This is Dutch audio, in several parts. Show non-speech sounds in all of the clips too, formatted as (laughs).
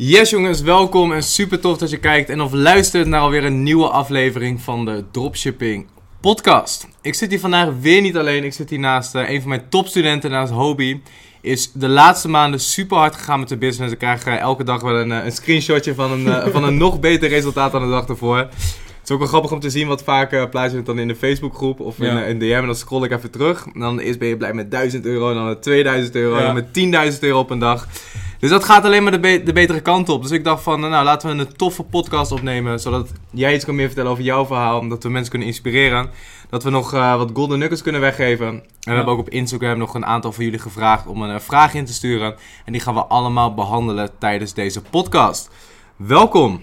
Yes jongens, welkom en super tof dat je kijkt en of luistert naar alweer een nieuwe aflevering van de Dropshipping podcast. Ik zit hier vandaag weer niet alleen, ik zit hier naast uh, een van mijn topstudenten naast Hobie. Is de laatste maanden super hard gegaan met de business. Ik krijg uh, elke dag wel een, uh, een screenshotje van een, van een (laughs) nog beter resultaat dan de dag ervoor. Het is ook wel grappig om te zien, wat vaak uh, plaats je het dan in de Facebookgroep of ja. in, in DM. En dan scroll ik even terug. En dan eerst ben je blij met 1000 euro, en dan met 2000 euro, ja. en met 10.000 euro op een dag. Dus dat gaat alleen maar de, be de, betere kant op. Dus ik dacht van, nou laten we een toffe podcast opnemen. Zodat jij iets kan meer vertellen over jouw verhaal. Omdat we mensen kunnen inspireren. Dat we nog uh, wat golden nuggets kunnen weggeven. En we ja. hebben ook op Instagram nog een aantal van jullie gevraagd om een uh, vraag in te sturen. En die gaan we allemaal behandelen tijdens deze podcast. Welkom.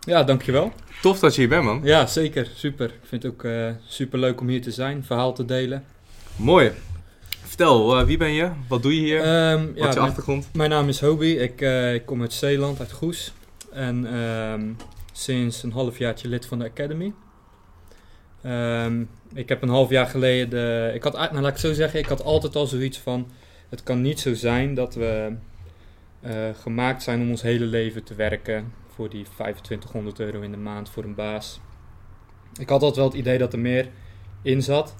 Ja, dankjewel. Tof dat je hier bent man. Ja, zeker. Super. Ik vind het ook uh, super leuk om hier te zijn. Verhaal te delen. Mooi. Vertel, uh, wie ben je? Wat doe je hier? Um, Wat ja, is je achtergrond? Mijn, mijn naam is Hobie. Ik, uh, ik kom uit Zeeland, uit Goes. En um, sinds een halfjaartje lid van de Academy. Um, ik heb een half jaar geleden... De, ik had, nou, laat ik zo zeggen, ik had altijd al zoiets van... Het kan niet zo zijn dat we uh, gemaakt zijn om ons hele leven te werken... voor die 2500 euro in de maand voor een baas. Ik had altijd wel het idee dat er meer in zat...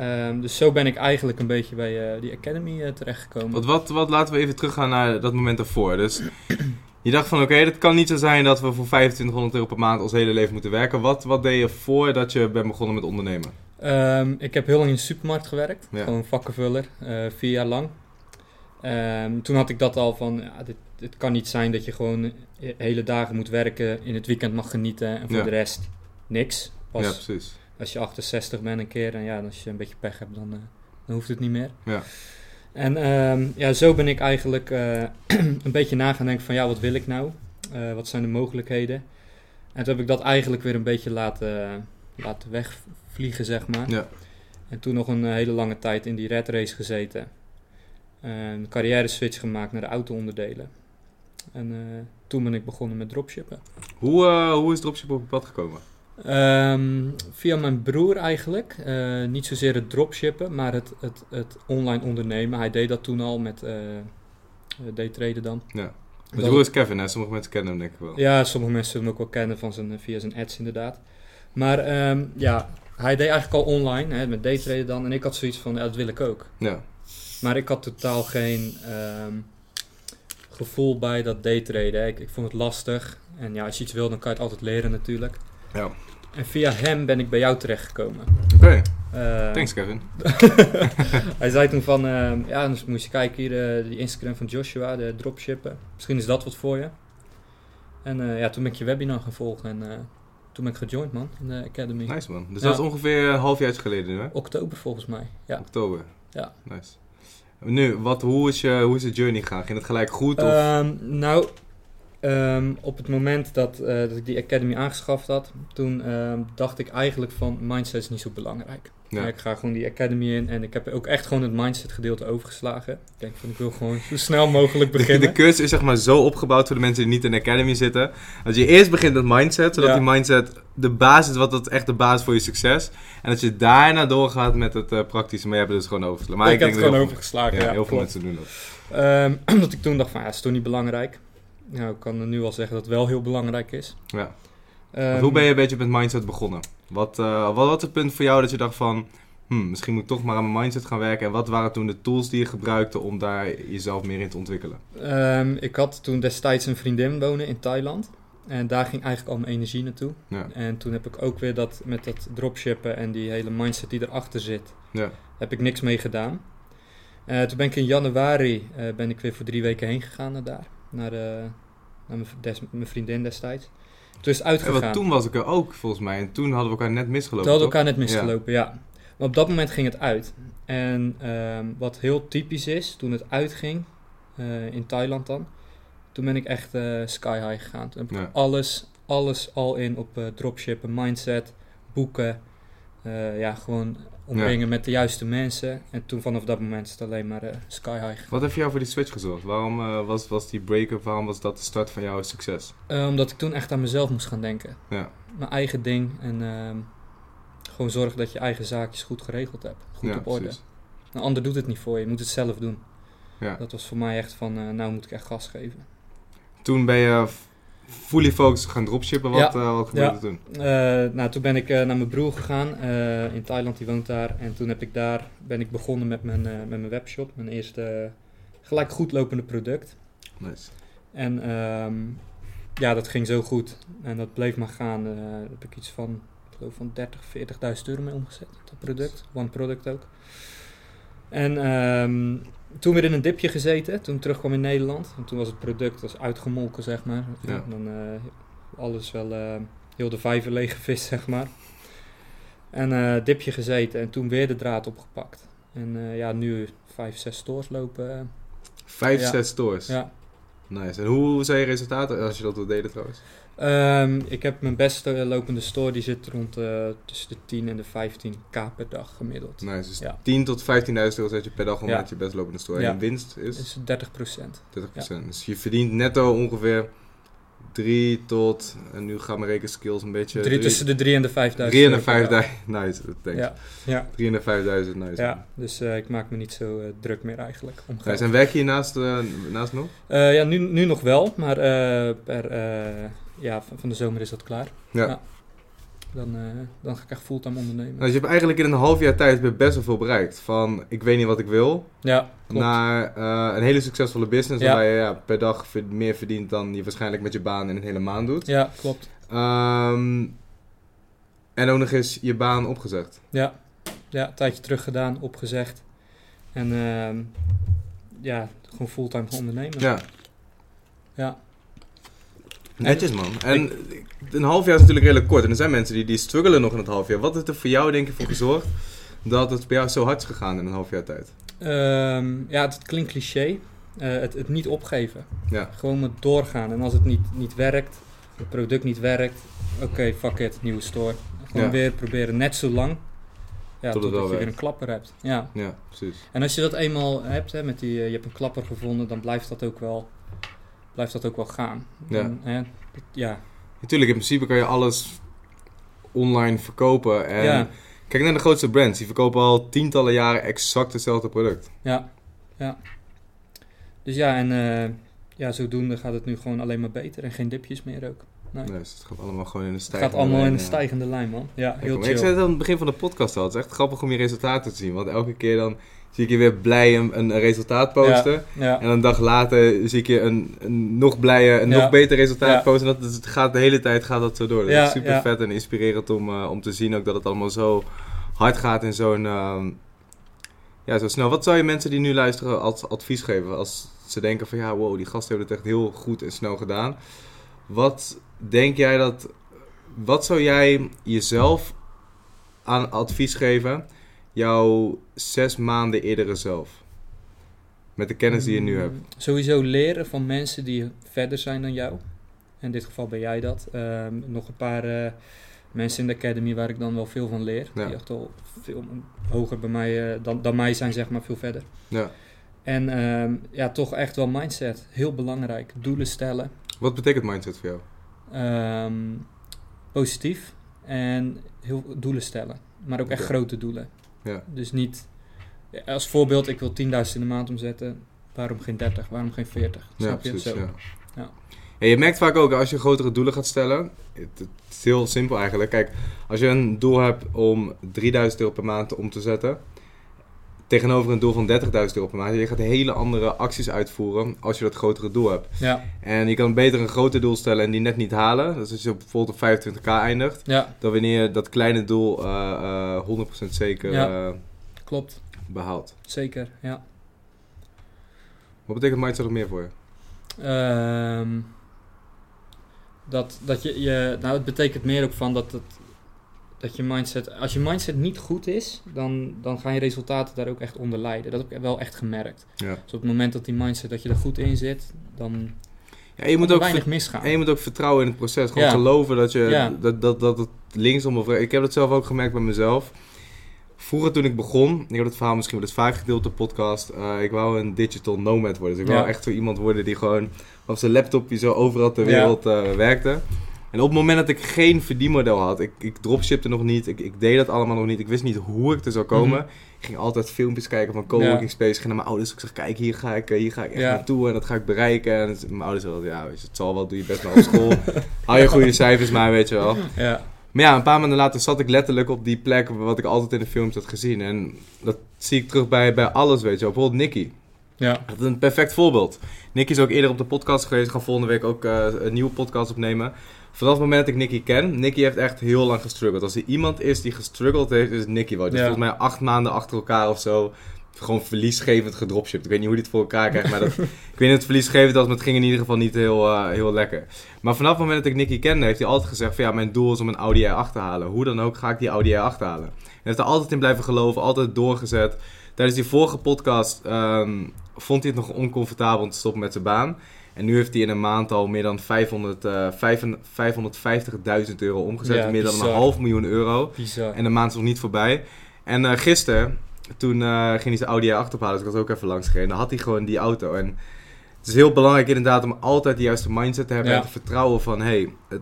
Um, dus zo ben ik eigenlijk een beetje bij uh, die Academy uh, terechtgekomen. Wat, wat, wat laten we even teruggaan naar dat moment daarvoor. Dus je dacht van oké, okay, het kan niet zo zijn dat we voor 2500 euro per maand ons hele leven moeten werken. Wat, wat deed je voordat je bent begonnen met ondernemen? Um, ik heb heel lang in de supermarkt gewerkt. Ja. Gewoon vakkenvuller, uh, vier jaar lang. Um, toen had ik dat al van, ja, dit, dit kan niet zijn dat je gewoon hele dagen moet werken, in het weekend mag genieten en voor ja. de rest niks. Pas ja, precies als je 68 bent een keer en ja, als je een beetje pech hebt, dan, uh, dan hoeft het niet meer. Ja. En um, ja, zo ben ik eigenlijk uh, (clears throat) een beetje na gaan denken van ja, wat wil ik nou? Uh, wat zijn de mogelijkheden? En toen heb ik dat eigenlijk weer een beetje laten, laten wegvliegen, zeg maar. Ja. En toen nog een hele lange tijd in die red race gezeten. Een carrière switch gemaakt naar de auto-onderdelen. En toen ben ik begonnen met dropshippen. Hoe, hoe is dropshippen op je pad gekomen? Um, via mijn broer eigenlijk. Uh, niet zozeer het dropshippen, maar het, het, het online ondernemen. Hij deed dat toen al met uh, daytraden dan. Ja. Mijn broer is Kevin, hè? Sommige mensen kennen hem denk ik wel. Ja, sommige mensen zullen hem ook wel kennen van zijn, via zijn ads inderdaad. Maar um, ja, hij deed eigenlijk al online, hè, met daytraden dan. En ik had zoiets van, ja, dat wil ik ook. Ja. Maar ik had totaal geen um, gevoel bij dat daytraden. Ik, ik vond het lastig. En ja, als je iets wil, dan kan je het altijd leren natuurlijk. Ja. En via hem ben ik bij jou terechtgekomen. Oké. Okay. Uh, Thanks, Kevin. (laughs) hij zei toen van, uh, ja, moest je kijken hier, uh, die Instagram van Joshua, de dropshippen. Misschien is dat wat voor je. En ja, toen ben ik je webinar gaan volgen en toen ben ik gejoind, man, in de Academy. Nice, man. Dus ja. dat is ongeveer een half jaar geleden, hè? Oktober, volgens mij. Ja. Oktober. Ja. Nice. Nu, wat, hoe, is je, hoe is de journey gegaan? Ging het gelijk goed? Of? Um, nou, Um, op het moment dat, uh, dat ik die Academy aangeschaft had, toen um, dacht ik eigenlijk van mindset is niet zo belangrijk. Ja. Ik ga gewoon die Academy in en ik heb ook echt gewoon het mindset gedeelte overgeslagen. Ik denk van ik wil gewoon zo snel mogelijk beginnen. De, de cursus is zeg maar zo opgebouwd voor de mensen die niet in de Academy zitten. Dat je eerst begint met mindset, zodat ja. die mindset de basis, wat dat echt de basis voor je succes. En dat je daarna doorgaat met het uh, praktische, maar je hebt het dus gewoon overgeslagen. Maar ik, ik heb het gewoon overgeslagen, ja. Heel klopt. veel mensen doen dat. (clears throat) Um, omdat ik toen dacht van ja, is toch niet belangrijk. Nou, ik kan nu al zeggen dat het wel heel belangrijk is. Ja. Um, hoe ben je een beetje met mindset begonnen? Wat, uh, wat was het punt voor jou dat je dacht van... Hmm, misschien moet ik toch maar aan mijn mindset gaan werken. En wat waren toen de tools die je gebruikte om daar jezelf meer in te ontwikkelen? Um, ik had toen destijds een vriendin wonen in Thailand. En daar ging eigenlijk al mijn energie naartoe. Ja. En toen heb ik ook weer dat met dat dropshippen en die hele mindset die erachter zit, ja. heb ik niks mee gedaan. Uh, toen ben ik in januari uh, ben ik weer voor drie weken heen gegaan naar daar. Naar, uh, naar mijn, des, mijn, vriendin destijds. Toen is het uitgegaan. Ja, want toen was ik er ook volgens mij. En toen hadden we elkaar net misgelopen. Toen hadden we elkaar net misgelopen, ja. ja. Maar op dat moment ging het uit. En um, wat heel typisch is, toen het uitging, in Thailand dan, toen ben ik echt sky high gegaan. Toen heb ik ja. alles, alles al in op dropshippen, mindset, boeken. ja, gewoon omringen ja. met de juiste mensen. En toen vanaf dat moment is het alleen maar uh, sky high. Wat heeft jou voor die switch gezorgd? Waarom uh, was, was die break-up, waarom was dat de start van jouw succes? Uh, omdat ik toen echt aan mezelf moest gaan denken. Ja. Mijn eigen ding en ehm, gewoon zorgen dat je eigen zaakjes goed geregeld hebt. Goed ja, op orde. Precies. Een ander doet het niet voor je, je moet het zelf doen. Ja. Dat was voor mij echt van, nou moet ik echt gas geven. Toen ben je fully focused gaan dropshippen. Wat, Ja. eh, wat gebeurde Ja. er toen? Eh, nou, toen ben ik eh, naar mijn broer gegaan in Thailand, die woont daar. En toen heb ik daar, ben ik begonnen met mijn, met mijn webshop. Mijn eerste gelijk goed lopende product. Nice. En ehm, ja, dat ging zo goed. En dat bleef maar gaan. Daar heb ik iets van, ik geloof van 30, 40.000 euro mee omgezet. Dat product. One product ook. En ehm, toen weer in een dipje gezeten. Toen terugkwam in Nederland. En toen was het product was uitgemolken, zeg maar. Ja. Dan eh, alles wel, eh, heel de vijver lege vis, zeg maar. En eh, dipje gezeten. En toen weer de draad opgepakt. En ja, nu vijf, zes stores lopen. Vijf, Ja. zes stores. ja. Nice. En hoe zijn je resultaten als je dat wil delen trouwens? Ehm, ik heb mijn beste lopende store, die zit rond eh, tussen de 10 en de 15k per dag gemiddeld. Nice. Dus Ja. 10 tot 15.000 euro zet je per dag om Ja. je best lopende store. Ja. En je winst is is 30%. 30%. Dus je verdient netto ongeveer 3 tot, en nu gaan mijn rekenskills een beetje... Drie, tussen de 3 en de 5000. 3 en de euro per dag. 5000. Nice, thanks. Ja, ja, 3 en de 5000, nice. ja, dus eh, ik maak me niet zo eh, druk meer eigenlijk om. Nice. En werk je hier naast, naast nog? Ja, nu, nu nog wel, maar per, ja, van, van de zomer is dat klaar. Ja. Ja. Dan, eh, dan ga ik echt fulltime ondernemen. Nou, dus je hebt eigenlijk in een half jaar tijd best wel veel bereikt. Van, ik weet niet wat ik wil, Ja, klopt. naar eh, een hele succesvolle business. Ja. Waarbij je ja, per dag meer verdient dan je waarschijnlijk met je baan in een hele maand doet. Ja, klopt. Ehm, en ook nog eens je baan opgezegd. Ja, ja een tijdje terug gedaan, opgezegd. En ehm, ja, gewoon fulltime gaan ondernemen. Ja. Ja. Netjes man. En een half jaar is natuurlijk redelijk kort. En er zijn mensen die, die struggelen nog in het half jaar. Wat heeft er voor jou denk je voor gezorgd dat het bij jou zo hard is gegaan in een half jaar tijd? Ehm, ja, het, klinkt cliché. Eh, het, het niet opgeven. Ja. Gewoon met doorgaan. En als het niet, niet werkt, het product niet werkt, oké, fuck it, nieuwe store. Gewoon Ja. weer proberen net zo lang. Ja, Tot totdat je weer een klapper hebt. Ja. Ja, precies. En als je dat eenmaal hebt, hè, met die, eh, je hebt een klapper gevonden, dan blijft dat ook wel, blijft dat ook wel gaan. Ja. Dan, hè, dat- ja. Natuurlijk, in principe kan je alles online verkopen. En Ja. kijk naar de grootste brands. Die verkopen al tientallen jaren exact hetzelfde product. Ja, ja. Dus ja, en eh, ja, zodoende gaat het nu gewoon alleen maar beter en geen dipjes meer ook. Nee. Dus het gaat allemaal gewoon in de Het stijgende gaat allemaal in ja. stijgende lijn, man. Ja, heel maar ik chill. zei het aan het begin van de podcast al. Het is echt grappig om je resultaten te zien. Want elke keer dan zie ik je weer blij een, een resultaat posten. Ja, En een dag later zie ik je een, een nog blijer, een Ja. nog beter resultaat posten. En dat het gaat de hele tijd gaat dat zo door. Dat is super vet en inspirerend om, eh, om te zien ook dat het allemaal zo hard gaat in zo'n... ehm, ja, zo snel. Wat zou je mensen die nu luisteren als advies geven? Als ze denken van ja, wow, die gasten hebben het echt heel goed en snel gedaan. Wat denk jij dat... Wat zou jij jezelf aan advies geven? Jouw zes maanden eerdere zelf? Met de kennis die je nu hebt. Mm, Sowieso leren van mensen die verder zijn dan jou. In dit geval ben jij dat. Ehm, nog een paar eh, mensen in de academy waar ik dan wel veel van leer. Ja. Die echt al veel hoger bij mij eh, dan, dan mij zijn, zeg maar, veel verder. Ja. En ehm, ja, toch echt wel mindset. Heel belangrijk. Doelen stellen. Wat betekent mindset voor jou? Ehm, positief. En heel doelen stellen. Maar ook echt grote doelen. Ja. Dus niet... Als voorbeeld, ik wil 10.000 in de maand omzetten. Waarom geen 30? Waarom geen 40? Snap je? Zo. Ja. Ja. Ja, je merkt vaak ook als je grotere doelen gaat stellen. Het, het is heel simpel eigenlijk. Kijk, als je een doel hebt om 3000 euro per maand om te zetten. Tegenover een doel van 30.000 euro per maand. Je gaat hele andere acties uitvoeren als je dat grotere doel hebt. Ja, En je kan beter een groter doel stellen en die net niet halen. Dus als je bijvoorbeeld op 25k eindigt. ja, Dan wanneer je dat kleine doel eh, eh, 100% zeker Ja. eh, klopt. behaalt. Zeker, ja. Wat betekent mindset nog meer voor je? Ehm, dat, dat je, je... Nou, het betekent meer ook van dat het... Dat je mindset... Als je mindset niet goed is, dan, dan gaan je resultaten daar ook echt onder lijden. Dat heb ik wel echt gemerkt. Ja. Dus op het moment dat die mindset, dat je er goed in zit, dan Ja, je moet er ook weinig misgaan. En je moet ook vertrouwen in het proces. Gewoon Ja. geloven dat, je, Ja. dat, dat, dat het linksom of... Ik heb dat zelf ook gemerkt bij mezelf. Vroeger toen ik begon, ik heb het verhaal misschien wel eens vaak gedeeld op de podcast. eh, ik wou een digital nomad worden. Dus ik wou echt zo iemand worden die gewoon op zijn laptopje zo overal ter wereld eh, werkte. En op het moment dat ik geen verdienmodel had, ik, ik dropshipte nog niet, ik, ik deed dat allemaal nog niet, ik wist niet hoe ik er zou komen. Mhm. Ik ging altijd filmpjes kijken van coworking space, ik ging naar mijn ouders, ik zeg kijk hier ga ik, eh, hier ga ik echt Ja. naartoe en dat ga ik bereiken. En het- mijn ouders zeiden ja weet je, het zal wel, doe je best wel op school, (laughs) hou je goede cijfers maar weet je wel. Ja. Maar ja, een paar maanden later zat ik letterlijk op die plek wat ik altijd in de films had gezien. En dat zie ik terug bij, bij alles, weet je wel. Bijvoorbeeld Nicky. Ja. Dat is een perfect voorbeeld. Nicky is ook eerder op de podcast geweest. Ik ga volgende week ook eh, een nieuwe podcast opnemen. Vanaf het moment dat ik Nicky ken, Nicky heeft echt heel lang gestruggeld. Als er iemand is die gestruggeld heeft, is het Nicky wel. Dus Ja. volgens mij acht maanden achter elkaar of zo. Gewoon verliesgevend gedropshipped. Ik weet niet hoe hij het voor elkaar krijgt, maar dat, (laughs) ik weet niet of het verliesgevend was, maar het ging in ieder geval niet heel, eh, heel lekker. Maar vanaf het moment dat ik Nicky kende, heeft hij altijd gezegd van ja, mijn doel is om een Audi R8 te halen. Hoe dan ook ga ik die Audi R8 halen. Hij heeft er altijd in blijven geloven, altijd doorgezet. Tijdens die vorige podcast ehm, vond hij het nog oncomfortabel om te stoppen met zijn baan. En nu heeft hij in een maand al meer dan 500, eh, vijf- 550.000 euro omgezet. Ja, meer dan een half miljoen euro. Bizar. En de maand is nog niet voorbij. En eh, gisteren, toen eh, ging hij zijn Audi A8 ophalen, dus ik was ook even langs gereden. Dan had hij gewoon die auto. En het is heel belangrijk inderdaad om altijd de juiste mindset te hebben Ja. en te vertrouwen van... Hey, het-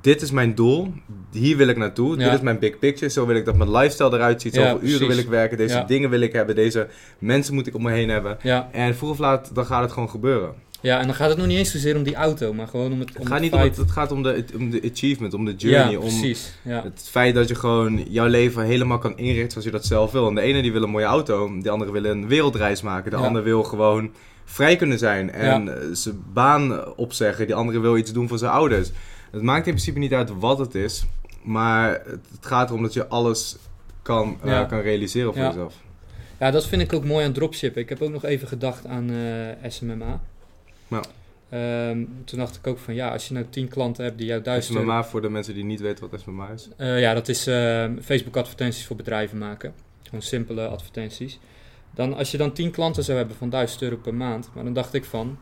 dit is mijn doel, hier wil ik naartoe, Ja. dit is mijn big picture. Zo wil ik dat mijn lifestyle eruit ziet, Ja, zoveel uren wil ik werken, deze Ja. dingen wil ik hebben, deze mensen moet ik om me heen hebben. En vroeg of laat, dan gaat het gewoon gebeuren. ja, en dan gaat het nog niet eens zozeer om die auto, maar gewoon om het, om Het gaat, niet om het, het gaat om de, om de achievement, om de journey, ja, om precies. Ja. Het feit dat je gewoon jouw leven helemaal kan inrichten zoals je dat zelf wil. En de ene die wil een mooie auto, de andere wil een wereldreis maken. De Ja. ander wil gewoon vrij kunnen zijn en eh, zijn baan opzeggen. Die andere wil iets doen voor zijn ouders. Het maakt in principe niet uit wat het is, maar het, het gaat erom dat je alles kan, eh, kan realiseren voor Ja. jezelf. Ja, dat vind ik ook mooi aan dropshippen. Ik heb ook nog even gedacht aan eh, SMMA. Ja. Ehm, toen dacht ik ook van ja, als je nou 10 klanten hebt die jou duizend euro... MMA voor de mensen die niet weten wat SMMA is. Eh, ja, dat is ehm, Facebook advertenties voor bedrijven maken. Gewoon simpele advertenties. Dan, als je dan 10 klanten zou hebben van 1000 euro per maand, maar dan dacht ik van,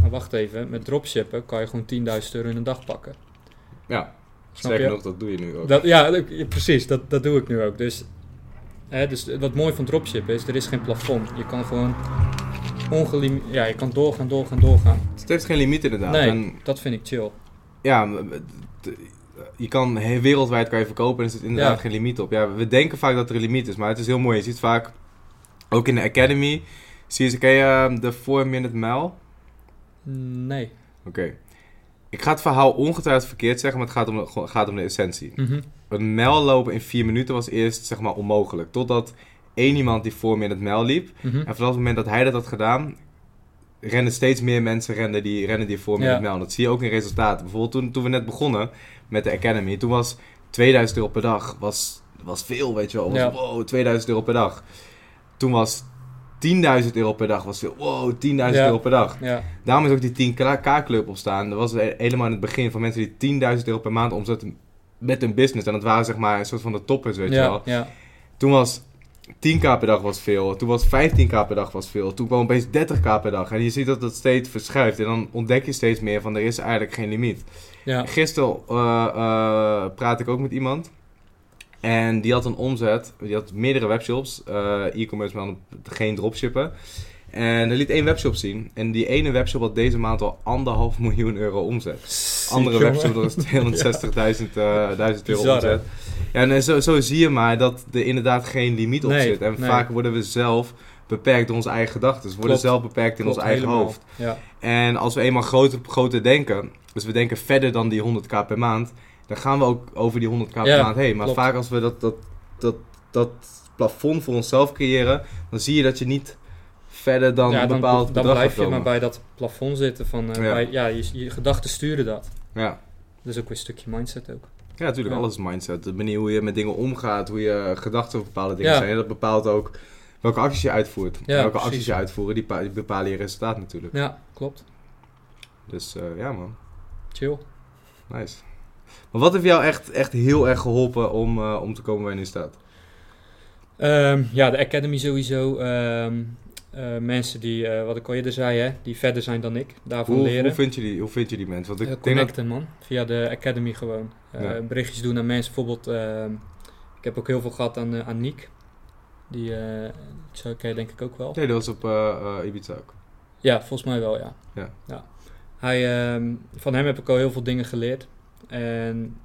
maar wacht even, met dropshippen kan je gewoon 10.000 euro in een dag pakken. Ja, Snap zeker je? nog, dat doe je nu ook. Dat, ja, precies, dat, dat doe ik nu ook. Dus, hè, dus wat mooi van dropshippen is, er is geen plafond. Je kan gewoon ongelim ja, je kan doorgaan, doorgaan, doorgaan. Het heeft geen limiet inderdaad. Nee, En dat vind ik chill. ja, je kan wereldwijd kan je verkopen en er zit inderdaad Ja. geen limiet op. Ja, we denken vaak dat er een limiet is, maar het is heel mooi. Je ziet vaak, ook in de academy, zie je, ken je ehm, de 4 minute mile? Nee. Oké. Ik ga het verhaal ongetwijfeld verkeerd zeggen, maar het gaat om, de- gaat om de essentie. Mhm. Een mijl lopen in 4 minuten was eerst zeg maar onmogelijk. Totdat één iemand die 4 minute mile liep. Mhm. En vanaf het moment dat hij dat had gedaan, rennen steeds meer mensen rennen die, rennen die voor Ja. met mijl. Dat zie je ook in resultaten. Bijvoorbeeld toen, toen we net begonnen met de Academy, toen was 2000 euro per dag was, was veel, weet je wel. Was, Ja. Wow, 2000 euro per dag. Toen was 10.000 euro per dag was veel. Wow, 10.000 Ja. euro per dag. Ja, Daarom is ook die 10k-club ontstaan. Dat was he- helemaal in het begin van mensen die 10.000 euro per maand omzetten met hun business. En dat waren zeg maar een soort van de toppers, weet je wel. ja, Toen was 10k per dag was veel. Toen was 15k per dag was veel. Toen kwam opeens 30k per dag. En je ziet dat dat steeds verschuift. En dan ontdek je steeds meer van er is eigenlijk geen limiet. ja. Gisteren eh, praat ik ook met iemand. En die had een omzet. Die had meerdere webshops. eh, E-commerce, maar geen dropshippen. En er liet één webshop zien. En die ene webshop had deze maand al anderhalf (laughs) miljoen euro omzet. Andere webshop dat is 260.000 (laughs) (laughs) eh, euro Bizar, omzet. Ja, en zo, zo zie je maar dat er inderdaad geen limiet op Nee, zit. En nee. vaak worden we zelf beperkt door onze eigen gedachten. We worden Klopt. zelf beperkt in Klopt, ons eigen helemaal. hoofd. Ja, En als we eenmaal groter, groter denken, dus we denken verder dan die 100k per maand, dan gaan we ook over die 100k per Ja, maand heen. Maar klopt. vaak als we dat, dat, dat, dat plafond voor onszelf creëren, dan zie je dat je niet verder dan ja een dan, bepaald dan bedrag blijf je maar bij dat plafond zitten van, eh, Ja. bij, ja, je, je gedachten sturen dat. Ja. Dat is ook weer een stukje mindset ook. ja, natuurlijk, Ja. alles is mindset. De manier hoe je met dingen omgaat, hoe je gedachten over bepaalde dingen Ja. zijn, dat bepaalt ook welke acties je uitvoert. Ja, en welke precies. acties je uitvoert, die, pa- die bepalen je resultaat natuurlijk. Ja, klopt. Dus eh, ja man, Chill. nice. Maar wat heeft jou echt, echt heel erg geholpen om, eh, om te komen waar je nu staat? Ehm, ja, de Academy sowieso. Ehm, eh, mensen die, eh, wat ik al eerder zei, hè, die verder zijn dan ik, daarvan Hoe, leren. hoe, vind je die, hoe vind je die mensen? Want ik dat... connecten, man. Via de Academy gewoon. Ja. Berichtjes doen aan mensen. Bijvoorbeeld, ehm, ik heb ook heel veel gehad aan, aan Niek. Die zo ken je denk ik ook wel. Nee, dat was op Ibiza ook. Ja, volgens mij wel, ja. Ja. Hij, ehm, van hem heb ik al heel veel dingen geleerd. En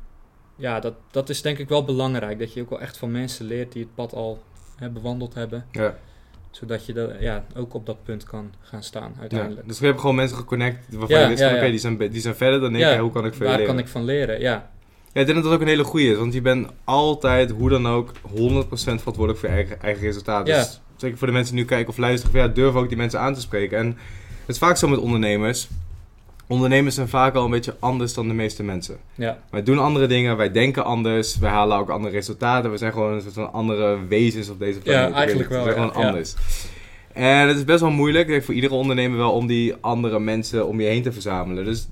ja, dat, dat is denk ik wel belangrijk. Dat je ook wel echt van mensen leert die het pad al hè, bewandeld hebben. Ja. Zodat je de, ja, ook op dat punt kan gaan staan Ja. uiteindelijk. Dus we hebben gewoon mensen geconnect waarvan Ja, je wist ja, van, oké, ja. die, zijn, die zijn verder dan ik. Ja, hoe kan ik veel Waar leren? kan ik van leren? Ja, Ja, ik denk dat dat ook een hele goede is. Want je bent altijd, hoe dan ook, 100% verantwoordelijk voor je eigen, eigen resultaat. Ja. Dus zeker voor de mensen die nu kijken of luisteren, ja, durf ook die mensen aan te spreken. En het is vaak zo met ondernemers. Ondernemers zijn vaak al een beetje anders dan de meeste mensen. ja, Wij doen andere dingen, wij denken anders, wij halen ook andere resultaten. We zijn gewoon een soort van andere wezens op deze planeet. Ik weet eigenlijk wel, We zijn ja, gewoon ja. anders. En het is best wel moeilijk, ik denk voor iedere ondernemer wel, om die andere mensen om je heen te verzamelen. Dus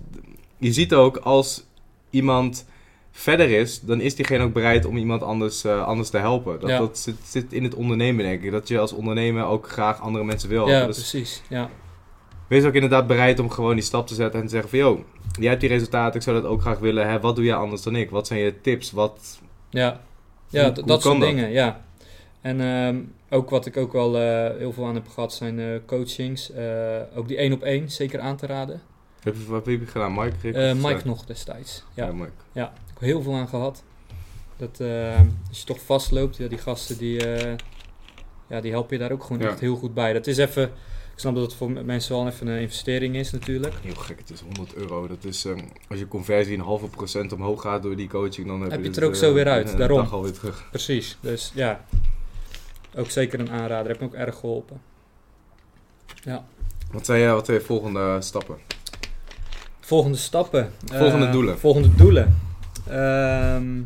je ziet ook, als iemand verder is, dan is diegene ook bereid om iemand anders, eh, anders te helpen. Dat, Ja. dat zit, zit in het ondernemen, denk ik. Dat je als ondernemer ook graag andere mensen wil ja. Dus precies. Ja. Wees ook inderdaad bereid om gewoon die stap te zetten en te zeggen van... Yo, jij hebt die resultaten, ik zou dat ook graag willen. Hè? Wat doe jij anders dan ik? Wat zijn je tips? Wat... Ja, ja Hoe- d- hoe dat soort dat? dingen, ja. En ehm, ook wat ik ook wel eh, heel veel aan heb gehad zijn eh, coachings. Eh, ook die één op één, zeker aan te raden. Heb je, wat heb je gedaan? Mike? Rick, Mike nog destijds. Ja, Ja, Mike. ja. ik heb heel veel aan gehad. Dat eh, als je toch vastloopt, ja, die gasten die, ja, die helpen je daar ook gewoon Ja. echt heel goed bij. Dat is even, ik snap dat het voor mensen wel even een investering is natuurlijk. Heel gek, het is 100 euro. Dat is, ehm, als je conversie een halve procent omhoog gaat door die coaching, dan heb, Heb je het er ook eh, zo weer uit, een daarom. dag alweer terug. Precies, dus ja. Ook zeker een aanrader, heb me ook erg geholpen. Ja. Wat zijn, je, wat zijn je volgende stappen? Volgende stappen. Volgende Eh, doelen. Volgende doelen. Ehm,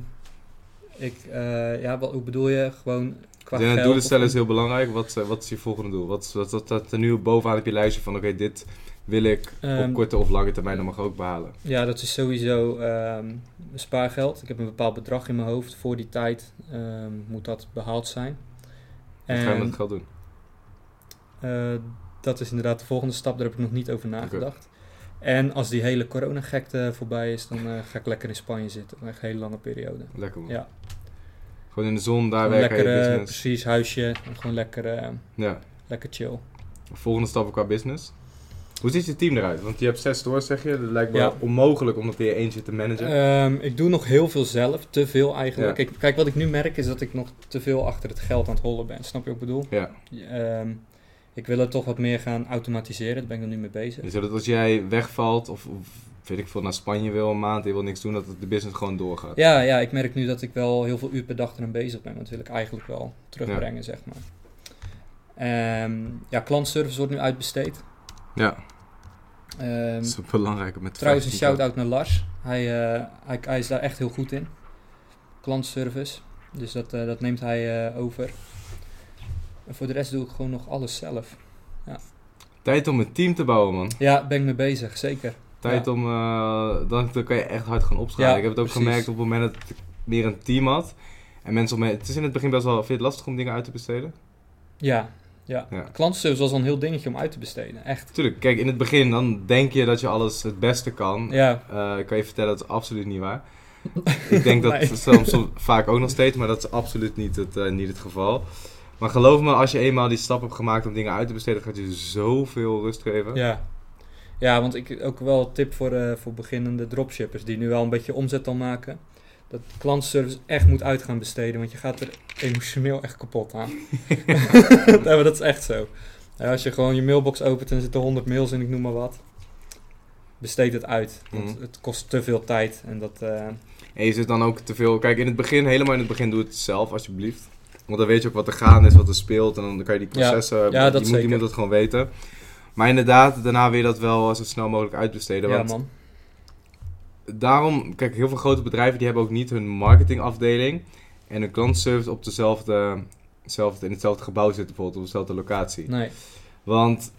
ik, eh, ja, wat, hoe bedoel je? Gewoon qua doelen stellen is heel belangrijk. Wat, eh, wat is je volgende doel? Wat, wat, wat, wat er nu bovenaan op je lijstje van... Oké, dit wil ik Ehm, op korte of lange termijn dan mag ook behalen. Ja, dat is sowieso ehm, spaargeld. Ik heb een bepaald bedrag in mijn hoofd. Voor die tijd ehm, moet dat behaald zijn. Wat ga je met geld doen? eh, dat is inderdaad de volgende stap. Daar heb ik nog niet over nagedacht. En als die hele coronagekte voorbij is, dan eh, ga ik lekker in Spanje zitten. Een hele lange periode. Lekker man. Ja. Gewoon in de zon, daar Gewoon werken lekker, eh, precies, huisje. Gewoon lekker, eh, Ja. lekker chill. Volgende stappen qua business. Hoe ziet je team eruit? Want je hebt zes stores, zeg je. Dat lijkt me Ja. onmogelijk om dat weer eentje te managen. Ehm, ik doe nog heel veel zelf, te veel eigenlijk. Ja. Kijk, kijk, wat ik nu merk is dat ik nog te veel achter het geld aan het hollen ben. Snap je wat ik bedoel? ja. Ehm, ik wil het toch wat meer gaan automatiseren, daar ben ik er nu mee bezig. Dus dat als jij wegvalt of, of weet ik veel naar Spanje wil een maand je wil niks doen, dat de business gewoon doorgaat. Ja, ja, ik merk nu dat ik wel heel veel uur per dag eraan bezig ben. Dat wil ik eigenlijk wel terugbrengen, zeg maar. Ehm, ja, klantservice wordt nu uitbesteed. Ja, Ehm, dat is belangrijk met trouwens, een 15 shout-out naar Lars. Hij, eh, hij, hij is daar echt heel goed in. Klantservice. Dus dat, eh, dat neemt hij eh, over. En voor de rest doe ik gewoon nog alles zelf. Tijd om een team te bouwen, man. Ja, ben ik mee bezig, zeker. Tijd Ja. om, eh, dan, dan kan je echt hard gaan opschalen. Ja, ik heb het ook precies. gemerkt op het moment dat ik meer een team had. En mensen om me, het is in het begin best wel, vind je het lastig om dingen uit te besteden? Ja, ja. Ja. Klantservice was al een heel dingetje om uit te besteden. Echt. Tuurlijk, kijk, in het begin dan denk je dat je alles het beste kan. Ja, Eh, ik kan je vertellen, dat is absoluut niet waar. (laughs) ik denk dat Nee. soms, soms vaak ook nog steeds, maar dat is absoluut niet het, eh, niet het geval. Maar geloof me, als je eenmaal die stap hebt gemaakt om dingen uit te besteden, gaat je zoveel rust geven. ja. Ja, want ik ook wel een tip voor, eh, voor beginnende dropshippers die nu wel een beetje omzet al maken. Dat klantservice echt moet uit gaan besteden, want je gaat er emotioneel echt kapot aan. (laughs) dat is echt zo. Als je gewoon je mailbox opent en er zitten 100 mails in, ik noem maar wat. Besteed het uit. Want Mhm. Het kost te veel tijd. En dat, eh, En je zit dan ook te veel. Kijk, in het begin, helemaal in het begin, doe het zelf alsjeblieft. Want dan weet je ook wat er gaande is, wat er speelt. En dan kan je die processen. Ja, je, dat moet, je moet dat gewoon weten. Maar inderdaad, daarna wil je dat wel zo snel mogelijk uitbesteden. ja, want man. daarom, kijk, heel veel grote bedrijven die hebben ook niet hun marketingafdeling en hun klantservice op dezelfde, dezelfde, in hetzelfde gebouw zitten, bijvoorbeeld op dezelfde locatie. Nee. Want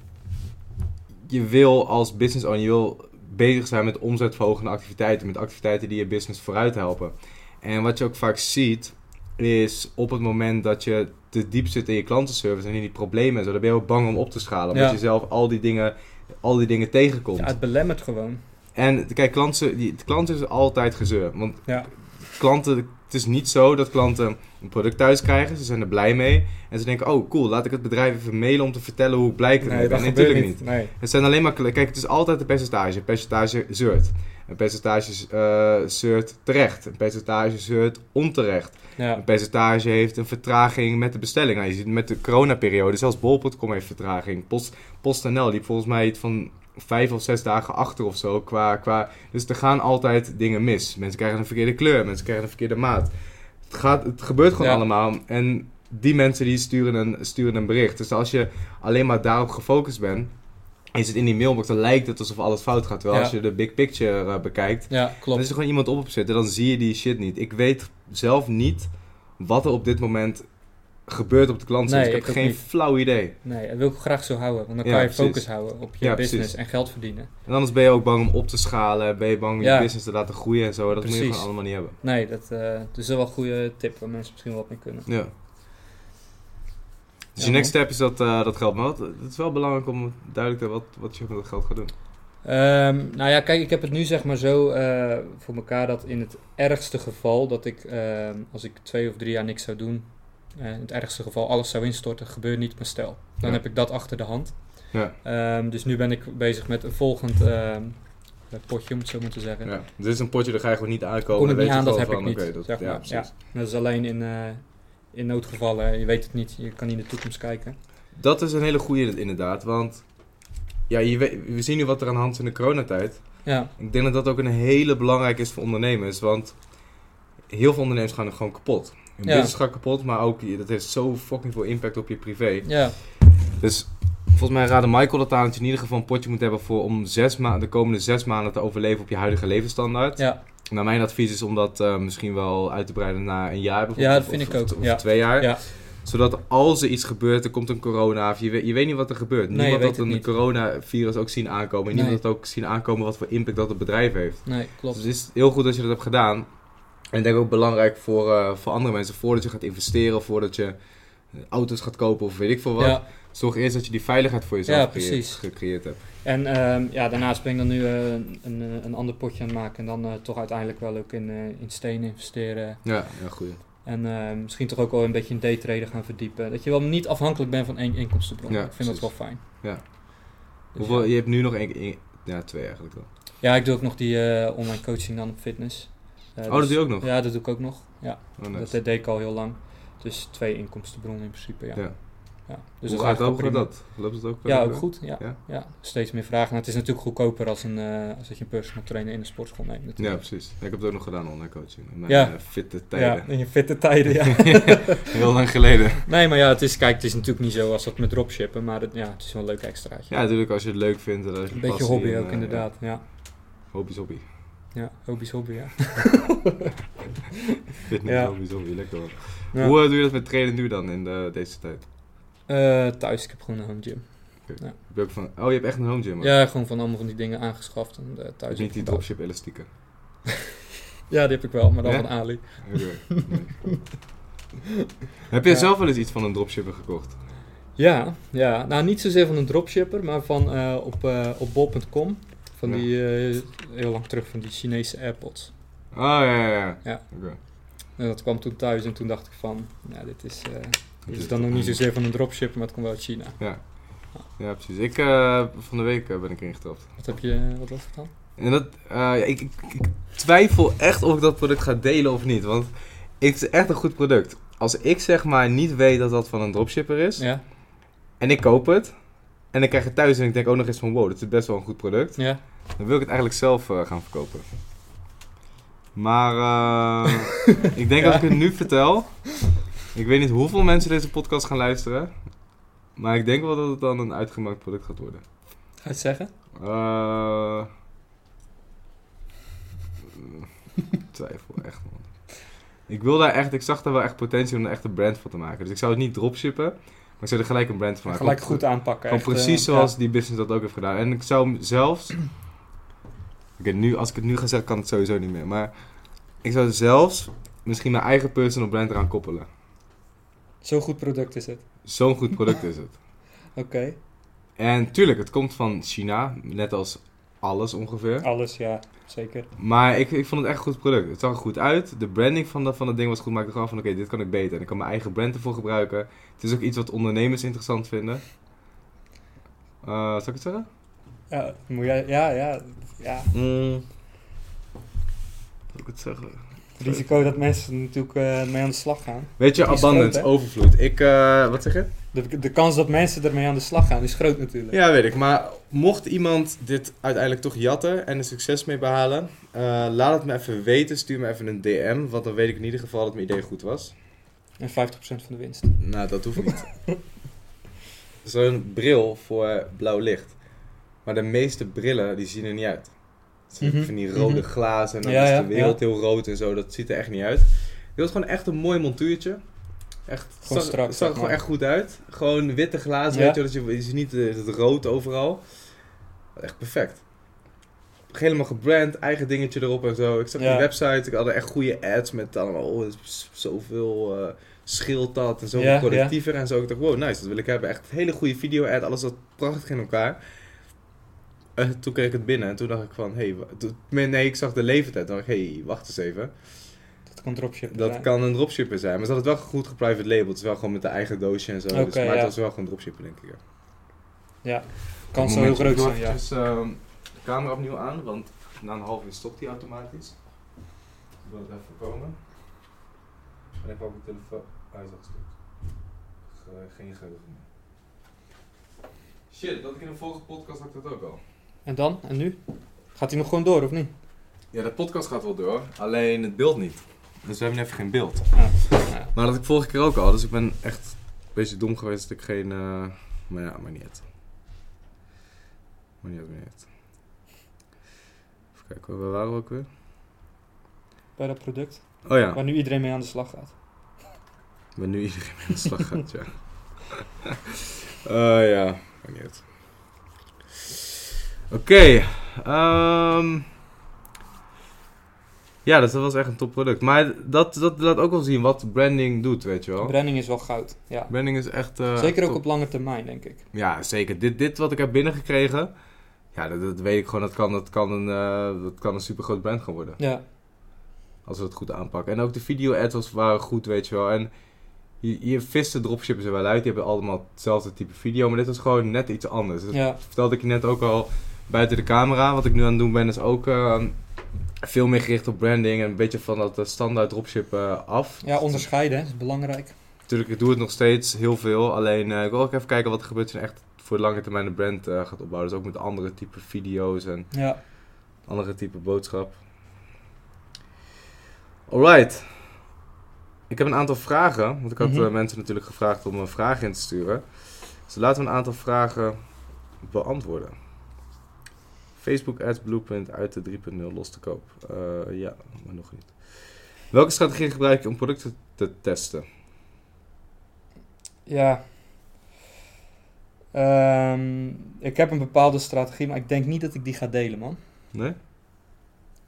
je wil als business owner, je wil bezig zijn met omzetverhogende activiteiten, met activiteiten die je business vooruit helpen. En wat je ook vaak ziet, is op het moment dat je te diep zit in je klantenservice en in die problemen en zo, dan ben je ook bang om op te schalen. Omdat Ja. je zelf al die dingen, al die dingen tegenkomt. Ja, het belemmert gewoon. En kijk, klanten, die, de klanten is altijd gezeur. Want Ja. Klanten, het is niet zo dat klanten een product thuis krijgen. Ze zijn er blij mee. En ze denken, oh cool, laat ik het bedrijf even mailen om te vertellen hoe blij ik ermee Nee, ben. Nee, natuurlijk niet. Nee. Het zijn alleen maar, kijk, het is altijd een percentage. Percentage zeurt. Een percentage eh zeurt terecht. Een percentage zeurt onterecht. Ja. Een percentage heeft een vertraging met de bestelling. Nou, je ziet met de coronaperiode, zelfs bol.com heeft vertraging. Post, PostNL liep volgens mij iets van vijf of zes dagen achter of zo. Qua, qua, dus er gaan altijd dingen mis. Mensen krijgen een verkeerde kleur, mensen krijgen een verkeerde maat. Het, gaat, het gebeurt gewoon Ja. allemaal. En die mensen die sturen een, sturen een bericht. Dus als je alleen maar daarop gefocust bent, is het in die mailbox, dan lijkt het alsof alles fout gaat. Terwijl Ja. als je de big picture eh, bekijkt, ja, dan klopt. is er gewoon iemand op op zitten, dan zie je die shit niet. Ik weet zelf niet wat er op dit moment gebeurt op de klant. Nee, ik heb ik ook geen niet. flauw idee. Nee, dat wil ik graag zo houden. Want dan Ja, kan je precies. focus houden op je Ja, business precies. en geld verdienen. En anders ben je ook bang om op te schalen, ben je bang om Ja. je business te laten groeien en zo. Dat moet je gewoon allemaal niet hebben. Nee, dat, eh, dat is wel een goede tip waar mensen misschien wat mee kunnen. Ja. Dus je next step is dat, eh, dat geld. Maar wat, het is wel belangrijk om duidelijk te hebben wat, wat je met dat geld gaat doen. Ehm, nou ja, kijk, ik heb het nu zeg maar zo eh, voor elkaar dat in het ergste geval dat ik, ehm, als ik twee of drie jaar niks zou doen, in het ergste geval alles zou instorten, gebeurt niet, maar stel. Dan Ja. heb ik dat achter de hand. Ja. Ehm, dus nu ben ik bezig met een volgend ehm, potje, om het zo maar te zeggen. ja. Dit is een potje, daar ga je gewoon niet aankomen. Kom ik niet aan, dat heb ik van, niet. oké, dat- zeg maar. ja. Dat is alleen in, eh, in noodgevallen, je weet het niet, je kan niet in de toekomst kijken. Dat is een hele goede inderdaad, want ja, je weet, we zien nu wat er aan de hand is in de coronatijd. Ja, Ik denk dat dat ook een hele belangrijke is voor ondernemers, want heel veel ondernemers gaan er gewoon kapot. Hun Ja. business gaat kapot, maar ook dat heeft zo fucking veel impact op je privé. ja, Dus volgens mij raadde Michael dat aan dat je in ieder geval een potje moet hebben voor om zes de komende zes maanden te overleven op je huidige levensstandaard. ja, Nou, mijn advies is om dat eh, misschien wel uit te breiden naar een jaar bijvoorbeeld. Ja, dat vind of- ik ook, Of, of ja. twee jaar. ja, Zodat als er iets gebeurt, er komt een corona, of je weet, je weet niet wat er gebeurt. Nee, Niemand had een coronavirus ook zien aankomen. En niemand Nee. had ook zien aankomen wat voor impact dat het bedrijf heeft. nee, Dus klopt. het is heel goed dat je dat hebt gedaan. En ik denk ook belangrijk voor, eh, voor andere mensen, voordat je gaat investeren, voordat je eh, auto's gaat kopen of weet ik veel wat. Ja, Zorg eerst dat je die veiligheid voor jezelf Ja, gecreëerd, precies. gecreëerd hebt. En ehm, ja, daarnaast ben ik dan nu eh, een, een, ander potje aan het maken. En dan toch uiteindelijk wel ook in, in stenen investeren. Ja, ja goed. En eh, misschien toch ook wel een beetje in daytraden gaan verdiepen. Dat je wel niet afhankelijk bent van één inkomstenbron. Ja, ik vind dat wel fijn. Ja. Dus Hoeveel, je hebt nu nog één, één- ja, twee eigenlijk wel. Ja, ik doe ook nog die online coaching dan op fitness. Oh, dat doe je ook nog? Ja, dat doe ik ook nog. Ja, Oh, nice. dat, deed ik al heel lang. Dus twee inkomstenbronnen in principe, ja. Ja. Ja. Dus Hoe dat is gaat prima. dat? Loopt het ook? Ja, ook goed. Ja. Ja? Ja? steeds meer vragen. Nou, het is natuurlijk goedkoper als, een, eh, als dat je een personal trainer in de sportschool neemt. Ja, Natuurlijk. precies. Ja, ik heb het ook nog gedaan, online coaching. In mijn Ja. eh, fitte Ja, tijden. in je fitte tijden, ja. (laughs) Heel lang geleden. nee, maar ja, het is, kijk, het is natuurlijk niet zo als dat met dropshippen, maar het, ja, het is wel een leuk extraatje. Ja, natuurlijk als je het leuk vindt. en als je een beetje hobby ook, eh, inderdaad. Ja, Ja. Hobby's hobby. Ja hobby's hobby, ja. (laughs) Fitness Ja. hobby's hobby, lekker hoor. Ja. Hoe eh, doe je dat met trainen nu dan in de, deze tijd? Eh, thuis, ik heb gewoon een home gym. Heb je ook van, oh, je hebt echt een home gym? Ja, gewoon van allemaal van die dingen aangeschaft en eh, Je thuis. niet die dropship elastieken. (laughs) Ja, die heb ik wel, maar dan Ja? van Ali. Nee. (laughs) Heb je Ja. zelf wel eens iets van een dropshipper gekocht? Ja, ja, nou niet zozeer van een dropshipper, maar van eh, op, eh op bol.com. Van Ja. die, eh, heel lang terug, van die Chinese AirPods. Oh, ja, ja, ja. Ja. En dat kwam toen thuis en toen dacht ik van, nou dit is, eh, dit is dan nog niet zozeer van een dropshipper, maar het komt wel uit China. Ja. ja, precies. Ik, eh, van de week ben ik ingetrapt. Wat heb je, wat was het dan? En dat, ik, ik, ik twijfel echt of ik dat product ga delen of niet. Want het is echt een goed product. Als ik zeg maar niet weet dat dat van een dropshipper is. Ja, En ik koop het. En ik krijg het thuis en ik denk ook nog eens van wow, dit is best wel een goed product. ja. Dan wil ik het eigenlijk zelf eh, gaan verkopen. Maar eh, (laughs) ik denk Ja. als ik het nu vertel. Ik weet niet hoeveel mensen deze podcast gaan luisteren. Maar ik denk wel dat het dan een uitgemaakt product gaat worden. Ga je het zeggen? Eh twijfel, echt man. Ik wil daar echt, ik zag daar wel echt potentie om echt een brand van te maken. Dus ik zou het niet dropshippen, maar zou er gelijk een brand van maken. Gelijk goed aanpakken. Echt, precies eh, zoals die business dat ook heeft gedaan. En ik zou hem zelfs. Oké, nu, als ik het nu ga zeggen, kan het sowieso niet meer. Maar ik zou zelfs misschien mijn eigen personal brand eraan koppelen. Zo'n goed product is het. Zo'n goed product is het. (laughs) Oké. En tuurlijk, het komt van China, net als alles ongeveer. Alles, ja, zeker. Maar ik, ik vond het echt een goed product. Het zag er goed uit. De branding van, dat van het ding was goed. Maar ik dacht gewoon van, oké, dit kan ik beter. En ik kan mijn eigen brand ervoor gebruiken. Het is ook iets wat ondernemers interessant vinden. Eh zal ik het zeggen? Ja, moet jij, ja, ja, ja. Mm. het zeggen? Het risico dat mensen natuurlijk eh, mee aan de slag gaan. Weet je, abundance, groot, overvloed. Ik, eh, wat zeg je? De, de kans dat mensen ermee aan de slag gaan is groot natuurlijk. Ja, weet ik. Maar mocht iemand dit uiteindelijk toch jatten en er succes mee behalen, eh, laat het me even weten. Stuur me even een DM, want dan weet ik in ieder geval dat mijn idee goed was. En 50% van de winst. Nou, dat hoeft niet. (laughs) Zo'n bril voor blauw licht. Maar de meeste brillen, die zien er niet uit. Zijn Mhm, van die rode mhm. glazen en dan Ja, is de wereld ja. heel rood en zo. Dat ziet er echt niet uit. Dit was gewoon echt een mooi montuurtje. Echt, het Gewoon zag, strak, zag er gewoon echt goed uit. Gewoon witte glazen, Ja. weet je, dat je, ziet niet het rood overal. Echt perfect. Helemaal gebrand, eigen dingetje erop en zo. Ik zag Ja. die website, ik had er echt goede ads met allemaal oh, zoveel eh scheelt dat en zoveel Ja, productiever en zo. Ik dacht, wow, nice, dat wil ik hebben. Echt een hele goede video-ad, alles zat prachtig in elkaar. Eh, toen kreeg ik het binnen en toen dacht ik van, hé, hey, nee, ik zag de leeftijd. Toen dacht ik, hé, hey, wacht eens even. Dat kan dropshippen Dat zijn. kan een dropshipper zijn, maar ze had het wel goed geprivate labeled. Het is wel gewoon met de eigen doosje en zo. dus, maar het was wel gewoon dropshipper, denk ik. Ja. Kan zo heel groot zijn, ja. Dus de camera opnieuw aan, want na een half uur stopt hij automatisch. Ik wil het even voorkomen. En ik pak mijn telefoon. Hij is afgestopt. Ge- Geen geheugen meer. Shit, dat ik in een vorige podcast had ik dat ook al. En dan? En nu? Gaat hij nog gewoon door, of niet? Ja, de podcast gaat wel door, alleen het beeld niet. Dus we hebben even geen beeld. Ja. Ja. Maar dat had ik vorige keer ook al, dus ik ben echt een beetje dom geweest dat ik geen... eh, maar ja, maar niet uit. Maar niet uit, niet uit. Even kijken, hoor, waar waren we ook weer? Bij dat product. Oh ja, Waar nu iedereen mee aan de slag gaat. waar nu iedereen mee aan de slag gaat, ja. (laughs) Eh ja, maar niet uit. Oké, ehm, ja, dus dat was echt een top product. Maar dat, dat laat ook wel zien wat branding doet, weet je wel. Branding is wel goud. Ja. Branding is echt... eh, Zeker ook top. op lange termijn, denk ik. Ja, zeker. Dit, dit wat ik heb binnengekregen, ja, dat, dat weet ik gewoon, dat kan, dat kan een, eh dat kan een super groot brand gaan worden. Ja, Als we het goed aanpakken. En ook de video-ads waren goed, weet je wel. En je, je vist de dropshippers er wel uit, die hebben allemaal hetzelfde type video, maar dit was gewoon net iets anders. Dat ja, vertelde ik je net ook al buiten de camera. Wat ik nu aan het doen ben, is ook eh, veel meer gericht op branding en een beetje van dat eh, standaard dropshippen af. ja onderscheiden hè, is belangrijk. Natuurlijk, ik doe het nog steeds heel veel. Alleen eh, ik wil ook even kijken wat er gebeurt je echt voor de lange termijn een brand eh, gaat opbouwen. Dus ook met andere type video's en Ja, andere type boodschap. Alright. Ik heb een aantal vragen. Want ik had Mhm. eh, mensen natuurlijk gevraagd om een vraag in te sturen. Dus laten we een aantal vragen beantwoorden. Facebook Ads Blueprint uit de 3.0 los te koop. Eh, ja, maar nog niet. Welke strategie gebruik je om producten te testen? ja. Ehm, ik heb een bepaalde strategie, maar ik denk niet dat ik die ga delen, man. Nee?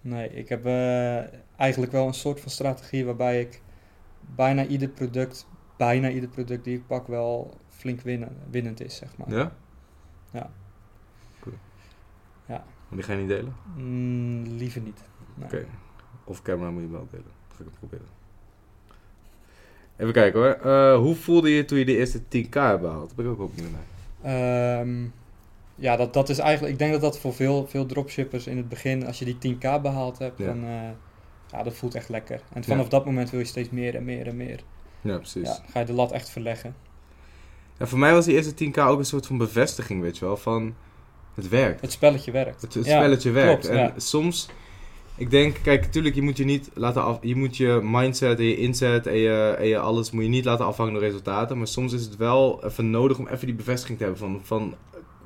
Nee, ik heb eh, eigenlijk wel een soort van strategie waarbij ik bijna ieder product, bijna ieder product die ik pak wel flink winnen, winnend is, zeg maar. Ja? Ja. Cool. Ja. Maar die ga je niet delen? Mm, liever niet. Nee. Oké. Of camera moet je wel delen. Dat ga ik het proberen. Even kijken hoor. Eh, hoe voelde je toen je de eerste 10k hebt behaald? Dat ben ik ook opnieuw naar. Ehm, ja, dat, dat is eigenlijk. Ik denk dat dat voor veel, veel dropshippers in het begin, als je die 10k behaald hebt, Ja. dan. eh, ja, dat voelt echt lekker. En vanaf dat moment wil je steeds meer en meer en meer. Ja, precies. Ja, ga je de lat echt verleggen. Ja, voor mij was die eerste 10k ook een soort van bevestiging, weet je wel. Van het werkt. Het spelletje werkt. Het, spelletje werkt. klopt, en soms, ik denk, kijk, natuurlijk, je moet je niet laten af, je moet je mindset en je inzet en je, en je alles moet je niet laten afhangen door resultaten. Maar soms is het wel even nodig om even die bevestiging te hebben van, van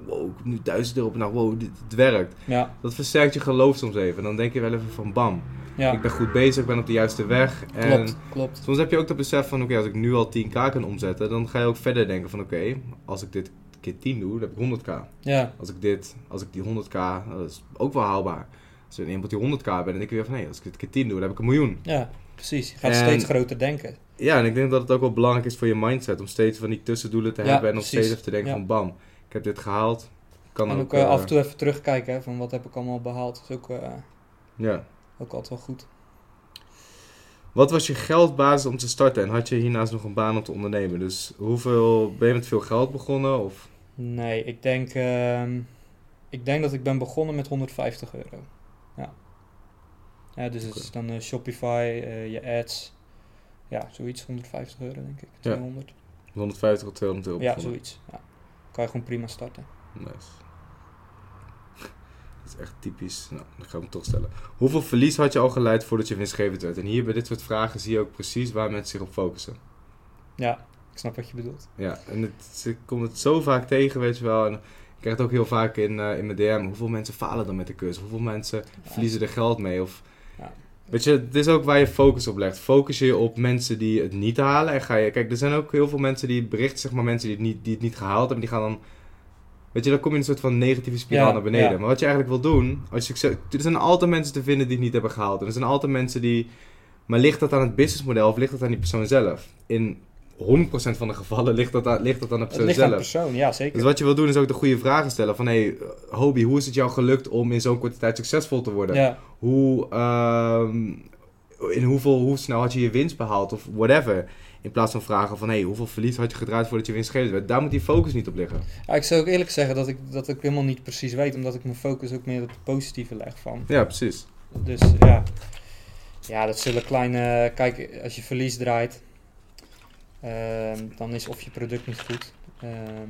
wow, ik heb nu 1000 euro op nou, wow, dit, het werkt. Ja, Dat versterkt je geloof soms even. Dan denk je wel even van bam, ja. ik ben goed bezig, ik ben op de juiste weg. En klopt, klopt. soms heb je ook dat besef van, oké, als ik nu al 10k kan omzetten, dan ga je ook verder denken van, oké, als ik dit keer 10 doe, dan heb ik 100k. Ja, Als ik dit, als ik die 100k, nou, dat is ook wel haalbaar. Als ik iemand die 100k ben, dan denk ik weer van, nee, als ik dit keer 10 doe, dan heb ik een miljoen. ja, precies. Je gaat En- steeds groter denken. Ja, en ik denk dat het ook wel belangrijk is voor je mindset, om steeds van die tussendoelen te Ja, hebben en nog precies. steeds even te denken Ja. van, bam, ik heb dit gehaald. Kan en ook, ook eh, eh, af en toe even terugkijken hè, van wat heb ik allemaal behaald. Dat is ook, eh, Ja. ook altijd wel goed. Wat was je geldbasis om te starten en had je hiernaast nog een baan om te ondernemen? Dus hoeveel, ben je met veel geld begonnen? Of? Nee, ik denk, ehm, ik denk dat ik ben begonnen met 150 euro. Ja. Dus het is dan eh, Shopify, eh, je ads. Ja, zoiets, 150 euro denk ik. 200. 150 tot 200 euro. Ja, zoiets. Ja. Kan je gewoon prima starten. Nice. (laughs) Dat is echt typisch. Nou, dan gaan we hem toch stellen. Hoeveel verlies had je al geleid voordat je winstgevend werd? En hier bij dit soort vragen zie je ook precies waar mensen zich op focussen. Ja, ik snap wat je bedoelt. Ja, en het, ik kom het zo vaak tegen, weet je wel. En ik krijg het ook heel vaak in, eh, in mijn DM. Hoeveel mensen falen dan met de cursus? Hoeveel mensen Ja. verliezen er geld mee? Of. Weet je, het is ook waar je focus op legt. Focus je op mensen die het niet halen. En ga je, kijk, er zijn ook heel veel mensen die berichten, zeg maar, mensen die het niet, die het niet gehaald hebben. Die gaan dan, weet je, dan kom je in een soort van negatieve spiraal Ja, naar beneden. ja. Maar wat je eigenlijk wil doen, als je, succes- er zijn altijd mensen te vinden die het niet hebben gehaald. En er zijn altijd mensen die, maar ligt dat aan het businessmodel of ligt dat aan die persoon zelf? In 100% van de gevallen ligt dat aan, ligt dat aan de persoon ligt aan de zelf. persoon, ja zeker. Dus wat je wil doen is ook de goede vragen stellen. Van, hé, hey, Hobie, hoe is het jou gelukt om in zo'n korte tijd succesvol te worden? ja, Hoe, ehm, in hoeveel, hoe snel had je je winst behaald of whatever. In plaats van vragen van, hé, hey, hoeveel verlies had je gedraaid voordat je winstgevend werd? Daar moet die focus niet op liggen. Ja, ik zou ook eerlijk zeggen dat ik dat ik helemaal niet precies weet, omdat ik mijn focus ook meer op het positieve leg van. Ja, precies. Dus ja, ja dat zullen kleine. Kijk, als je verlies draait, dan is of je product niet goed. ehm,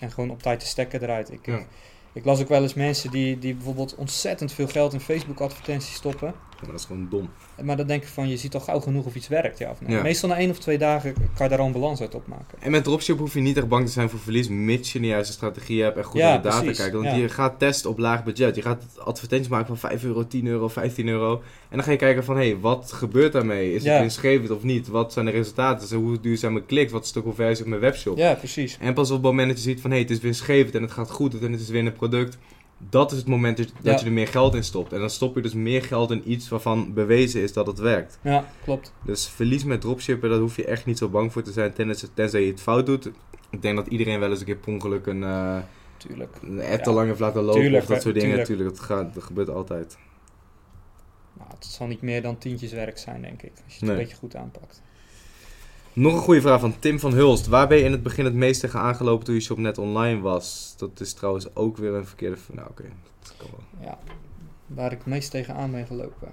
en gewoon op tijd de stekker draait. Ik, Ja. ik, las ook wel eens mensen die, die bijvoorbeeld ontzettend veel geld in Facebook-advertenties stoppen. Maar dat is gewoon dom. Maar dan denk ik van, je ziet al gauw genoeg of iets werkt, ja of nee. Ja. Meestal na één of twee dagen kan je daar al een balans uit opmaken. En met dropship hoef je niet echt bang te zijn voor verlies, mits je een juiste strategie hebt en goed Ja, naar de data precies, kijkt. Want ja. je gaat testen op laag budget. Je gaat advertenties maken van 5 euro, 10 euro, 15 euro. En dan ga je kijken van, hé, hey, wat gebeurt daarmee? Is het winstgevend of niet? Wat zijn de resultaten? Hoe duur zijn mijn kliks? Wat is de conversie op mijn webshop? Ja, precies. En pas op het moment dat je ziet van hé, het is winstgevend en het gaat goed en het is weer een product. Dat is het moment dat, Ja. je er meer geld in stopt. En dan stop je dus meer geld in iets waarvan bewezen is dat het werkt. Ja, klopt. Dus verlies met dropshippen, daar hoef je echt niet zo bang voor te zijn tenzij, tenzij je het fout doet. Ik denk dat iedereen wel eens een keer per ongeluk een, Tuurlijk. een app te Ja. lang heeft laten lopen Tuurlijk, of dat soort dingen. tuurlijk. Natuurlijk, dat, gaat, dat gebeurt altijd. Nou, het zal niet meer dan tientjes werk zijn, denk ik. Als je het Nee. een beetje goed aanpakt. Nog een goede vraag van Tim van Hulst. Waar ben je in het begin het meest tegen aangelopen toen je shop net online was? Dat is trouwens ook weer een verkeerde... Nou oké. Ja, waar ik het meest tegenaan ben gelopen.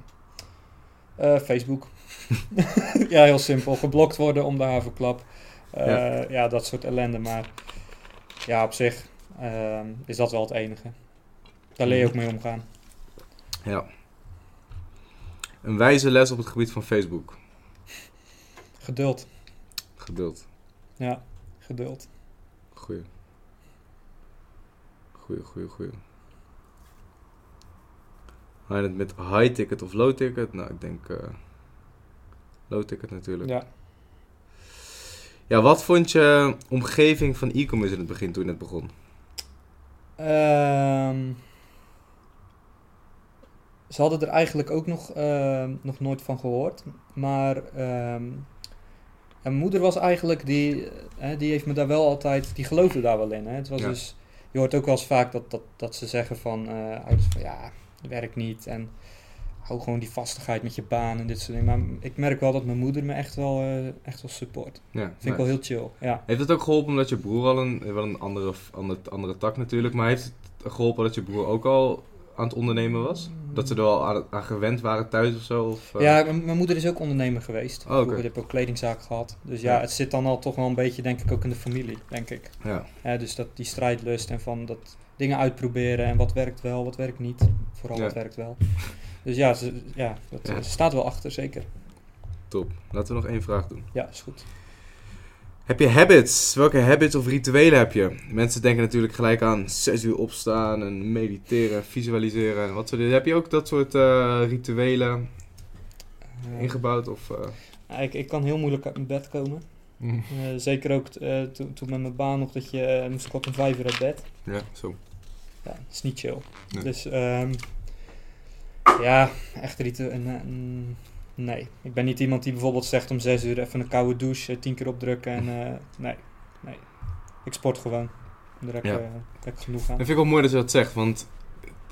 Eh, Facebook. (laughs) (laughs) ja, heel simpel. Geblokt worden om de havenklap. Eh, Ja. ja. dat soort ellende. Maar ja, op zich ehm, is dat wel het enige. Daar leer je ook mee omgaan. Ja. Een wijze les op het gebied van Facebook. Geduld. Geduld. Ja, geduld. Goeie. Goeie, goeie, goeie. Ga je het met high ticket of low ticket? Nou, ik denk eh, low ticket natuurlijk. Ja. Ja. wat vond je omgeving van e-commerce in het begin toen net begon? Ehm, ze hadden er eigenlijk ook nog, ehm, nog nooit van gehoord. Maar ehm, mijn moeder was eigenlijk, die, eh, die heeft me daar wel altijd, die geloofde daar wel in. Hè. Het was Ja. dus, je hoort ook wel eens vaak dat, dat, dat ze zeggen van, eh, ouders van ja, het werkt niet. En hou gewoon die vastigheid met je baan en dit soort dingen. Maar ik merk wel dat mijn moeder me echt wel, eh, echt wel support. Ja, Vind ik wel heel chill, ja. Heeft het ook geholpen omdat je broer al een, wel een andere, andere, andere tak natuurlijk, maar heeft het geholpen dat je broer ook al aan het ondernemen was? Dat ze er al aan, aan gewend waren thuis of zo? Of, eh? Ja, mijn moeder is ook ondernemer geweest. Oh, oké. Vroeger heb ik ook kledingzaak gehad. Dus ja, Ja. het zit dan al toch wel een beetje, denk ik, ook in de familie, denk ik. ja. Ja, dus dat, die strijdlust en van dat dingen uitproberen en wat werkt wel, wat werkt niet. Vooral Ja. wat werkt wel. Dus ja, ze, ja, dat, Ja. ze staat wel achter, zeker. top. Laten we nog één vraag doen. Ja, is goed. Heb je habits? Welke habits of rituelen heb je? Mensen denken natuurlijk gelijk aan 6 uur opstaan en mediteren, en visualiseren en wat soort dingen. Heb je ook dat soort eh, rituelen Eh, ingebouwd? Of, ja, ik, ik kan heel moeilijk uit mijn bed komen. Eh, zeker ook toen met mijn baan nog, dat je moest ik op een vijf uur uit bed. Ja, zo. Ja, dat is niet chill. Nee. Dus ehm, ja, echt rieten. en, eh, mm, nee, ik ben niet iemand die bijvoorbeeld zegt om zes uur even een koude douche, eh, tien keer opdrukken en (laughs) eh, nee, nee. Ik sport gewoon. Daar heb, Ja. ik, eh, heb ik genoeg aan. Dat vind ik wel mooi dat je dat zegt, want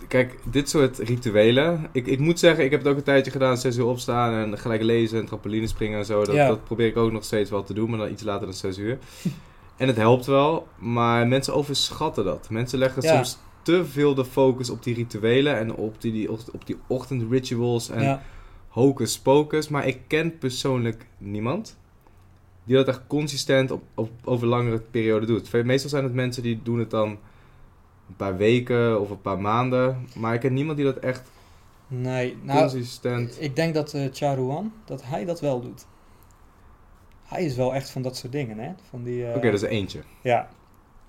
kijk, dit soort rituelen. Ik, ik moet zeggen, ik heb het ook een tijdje gedaan, 6 uur opstaan en gelijk lezen en trampoline springen en zo. Dat, Ja. dat probeer ik ook nog steeds wel te doen, maar dan iets later dan 6 uur. en het helpt wel, maar mensen overschatten dat. Mensen leggen Ja. soms te veel de focus op die rituelen en op die, die, op die ochtendrituals en ja, hocus pocus. Maar ik ken persoonlijk niemand die dat echt consistent op, op, over langere periode doet. Meestal zijn het mensen die doen het dan een paar weken of een paar maanden. Maar ik ken niemand die dat echt Nee, nou, consistent... ik denk dat eh Charuan, dat hij dat wel doet. Hij is wel echt van dat soort dingen, hè? Van die, eh, Oké, dat is er eentje. Ja,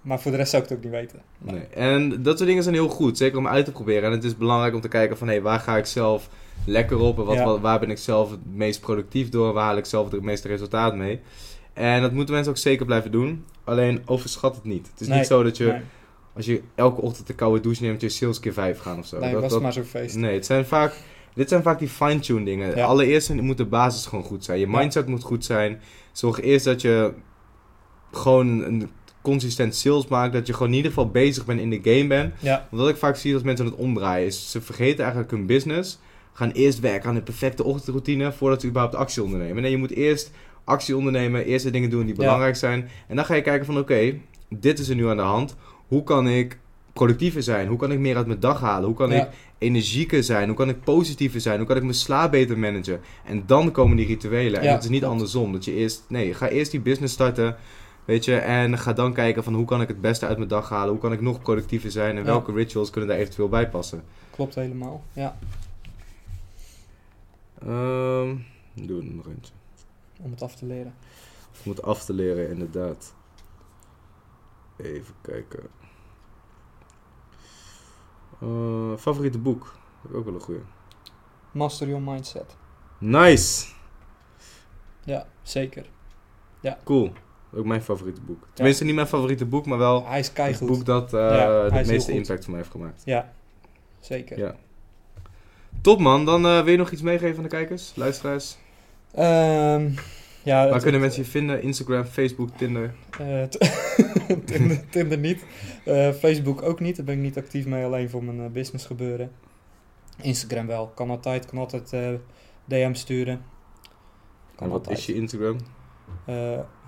maar voor de rest zou ik het ook niet weten. Nee. En dat soort dingen zijn heel goed, zeker om uit te proberen. En het is belangrijk om te kijken van, hé, waar ga ik zelf lekker op? En wat, Ja. wat- waar ben ik zelf het meest productief door? Waar haal ik zelf het meeste resultaat mee? En dat moeten mensen ook zeker blijven doen. Alleen overschat het niet. Het is Nee, niet zo dat je, Nee, als je elke ochtend een koude douche neemt, je sales keer vijf gaan of zo. nee dat, was dat- maar zo'n feest. nee, het zijn vaak, dit zijn vaak die fine-tune dingen. Ja. Allereerst moet de basis gewoon goed zijn. Je Ja. mindset moet goed zijn. Zorg eerst dat je gewoon een consistent sales maakt. Dat je gewoon in ieder geval bezig bent in de game bent. Ja, wat ik vaak zie als mensen het omdraaien is, ze vergeten eigenlijk hun business. Gaan eerst werken aan de perfecte ochtendroutine voordat ze überhaupt actie ondernemen. Nee, je moet eerst actie ondernemen, eerst de dingen doen die Ja. belangrijk zijn. En dan ga je kijken van oké, dit is er nu aan de hand. Hoe kan ik productiever zijn? Hoe kan ik meer uit mijn dag halen? Hoe kan Ja. ik energieker zijn? Hoe kan ik positiever zijn? Hoe kan ik mijn slaap beter managen? En dan komen die rituelen. En het is niet klopt. andersom. Dat je eerst, nee, ga eerst die business starten. Weet je, en ga dan kijken van hoe kan ik het beste uit mijn dag halen? Hoe kan ik nog productiever zijn? En welke rituals kunnen daar eventueel bij passen? klopt helemaal. Ja, Ehm doe er nog eentje. om het af te leren. Of moet af te leren, inderdaad. Even kijken. Eh, favoriete boek? Ook wel een goeie. Master your mindset. Nice! Ja, zeker. Cool. Ook mijn favoriete boek. Tenminste, niet mijn favoriete boek, maar wel Hij is het boek dat eh, Ja, het meeste impact voor mij heeft gemaakt. Ja, zeker. Ja. Top man, dan eh, wil je nog iets meegeven aan de kijkers, luisteraars? Ehm, ja, Waar kunnen mensen je vinden? Instagram, Facebook, Tinder? Eh, (laughs) Tinder, Tinder niet. Eh, Facebook ook niet. Daar ben ik niet actief mee, alleen voor mijn business gebeuren. Instagram wel. Kan altijd, kan altijd DM sturen. Kan En wat altijd. is je Instagram?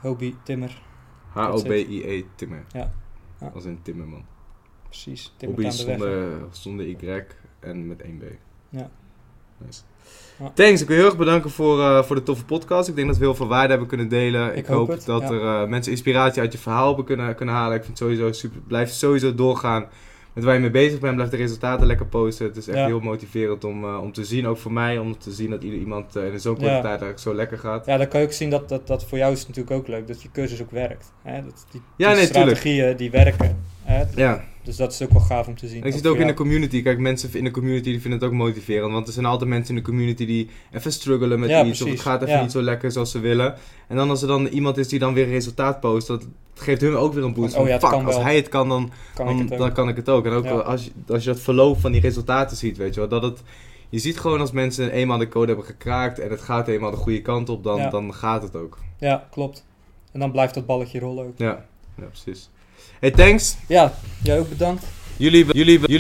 Hobby Timmer, H-O-B-I-E Timmer. Ja. Ja. Als een Timmerman. precies. Timmer Hobby aan de weg. zonder, zonder Y en met 1B. Ja. Nice. Ja. Thanks, ik wil je heel erg bedanken voor, eh, voor de toffe podcast. Ik denk dat we heel veel waarde hebben kunnen delen. Ik, Ik hoop, het, dat ja. er eh, mensen inspiratie uit je verhaal hebben kunnen, kunnen halen. Ik vind het sowieso super. Blijf sowieso doorgaan met waar je mee bezig bent. Blijf de resultaten lekker posten. Het is echt Ja. heel motiverend om, eh, om te zien, ook voor mij, om te zien dat ieder iemand in zo'n korte tijd eigenlijk zo lekker gaat. Ja, dan kan je ook zien dat, dat, dat voor jou is natuurlijk ook leuk. Dat je cursus ook werkt. Hè? Dat die, Ja, die nee, tuurlijk. strategieën die werken. Hè? Ja. Dus dat is ook wel gaaf om te zien. En ik zie Ook in de community. Kijk, mensen in de community die vinden het ook motiverend. Want er zijn altijd mensen in de community die even struggelen met Ja, iets. Of het gaat even Ja. niet zo lekker zoals ze willen. En dan als er dan iemand is die dan weer een resultaat post, dat geeft hun ook weer een boost. Van, Van, oh ja, het fuck, kan als wel. hij het kan, dan, Kan dan, ik het ook. dan kan ik het ook. En ook als, je, als je dat verloop van die resultaten ziet, weet je wel. Dat het, je ziet gewoon als mensen eenmaal de code hebben gekraakt en het gaat eenmaal de goede kant op, dan, dan gaat het ook. Ja, klopt. En dan blijft dat balletje rollen ook. Ja, ja precies. Hey, thanks. Ja, jij ook bedankt. Jullie, jullie, jullie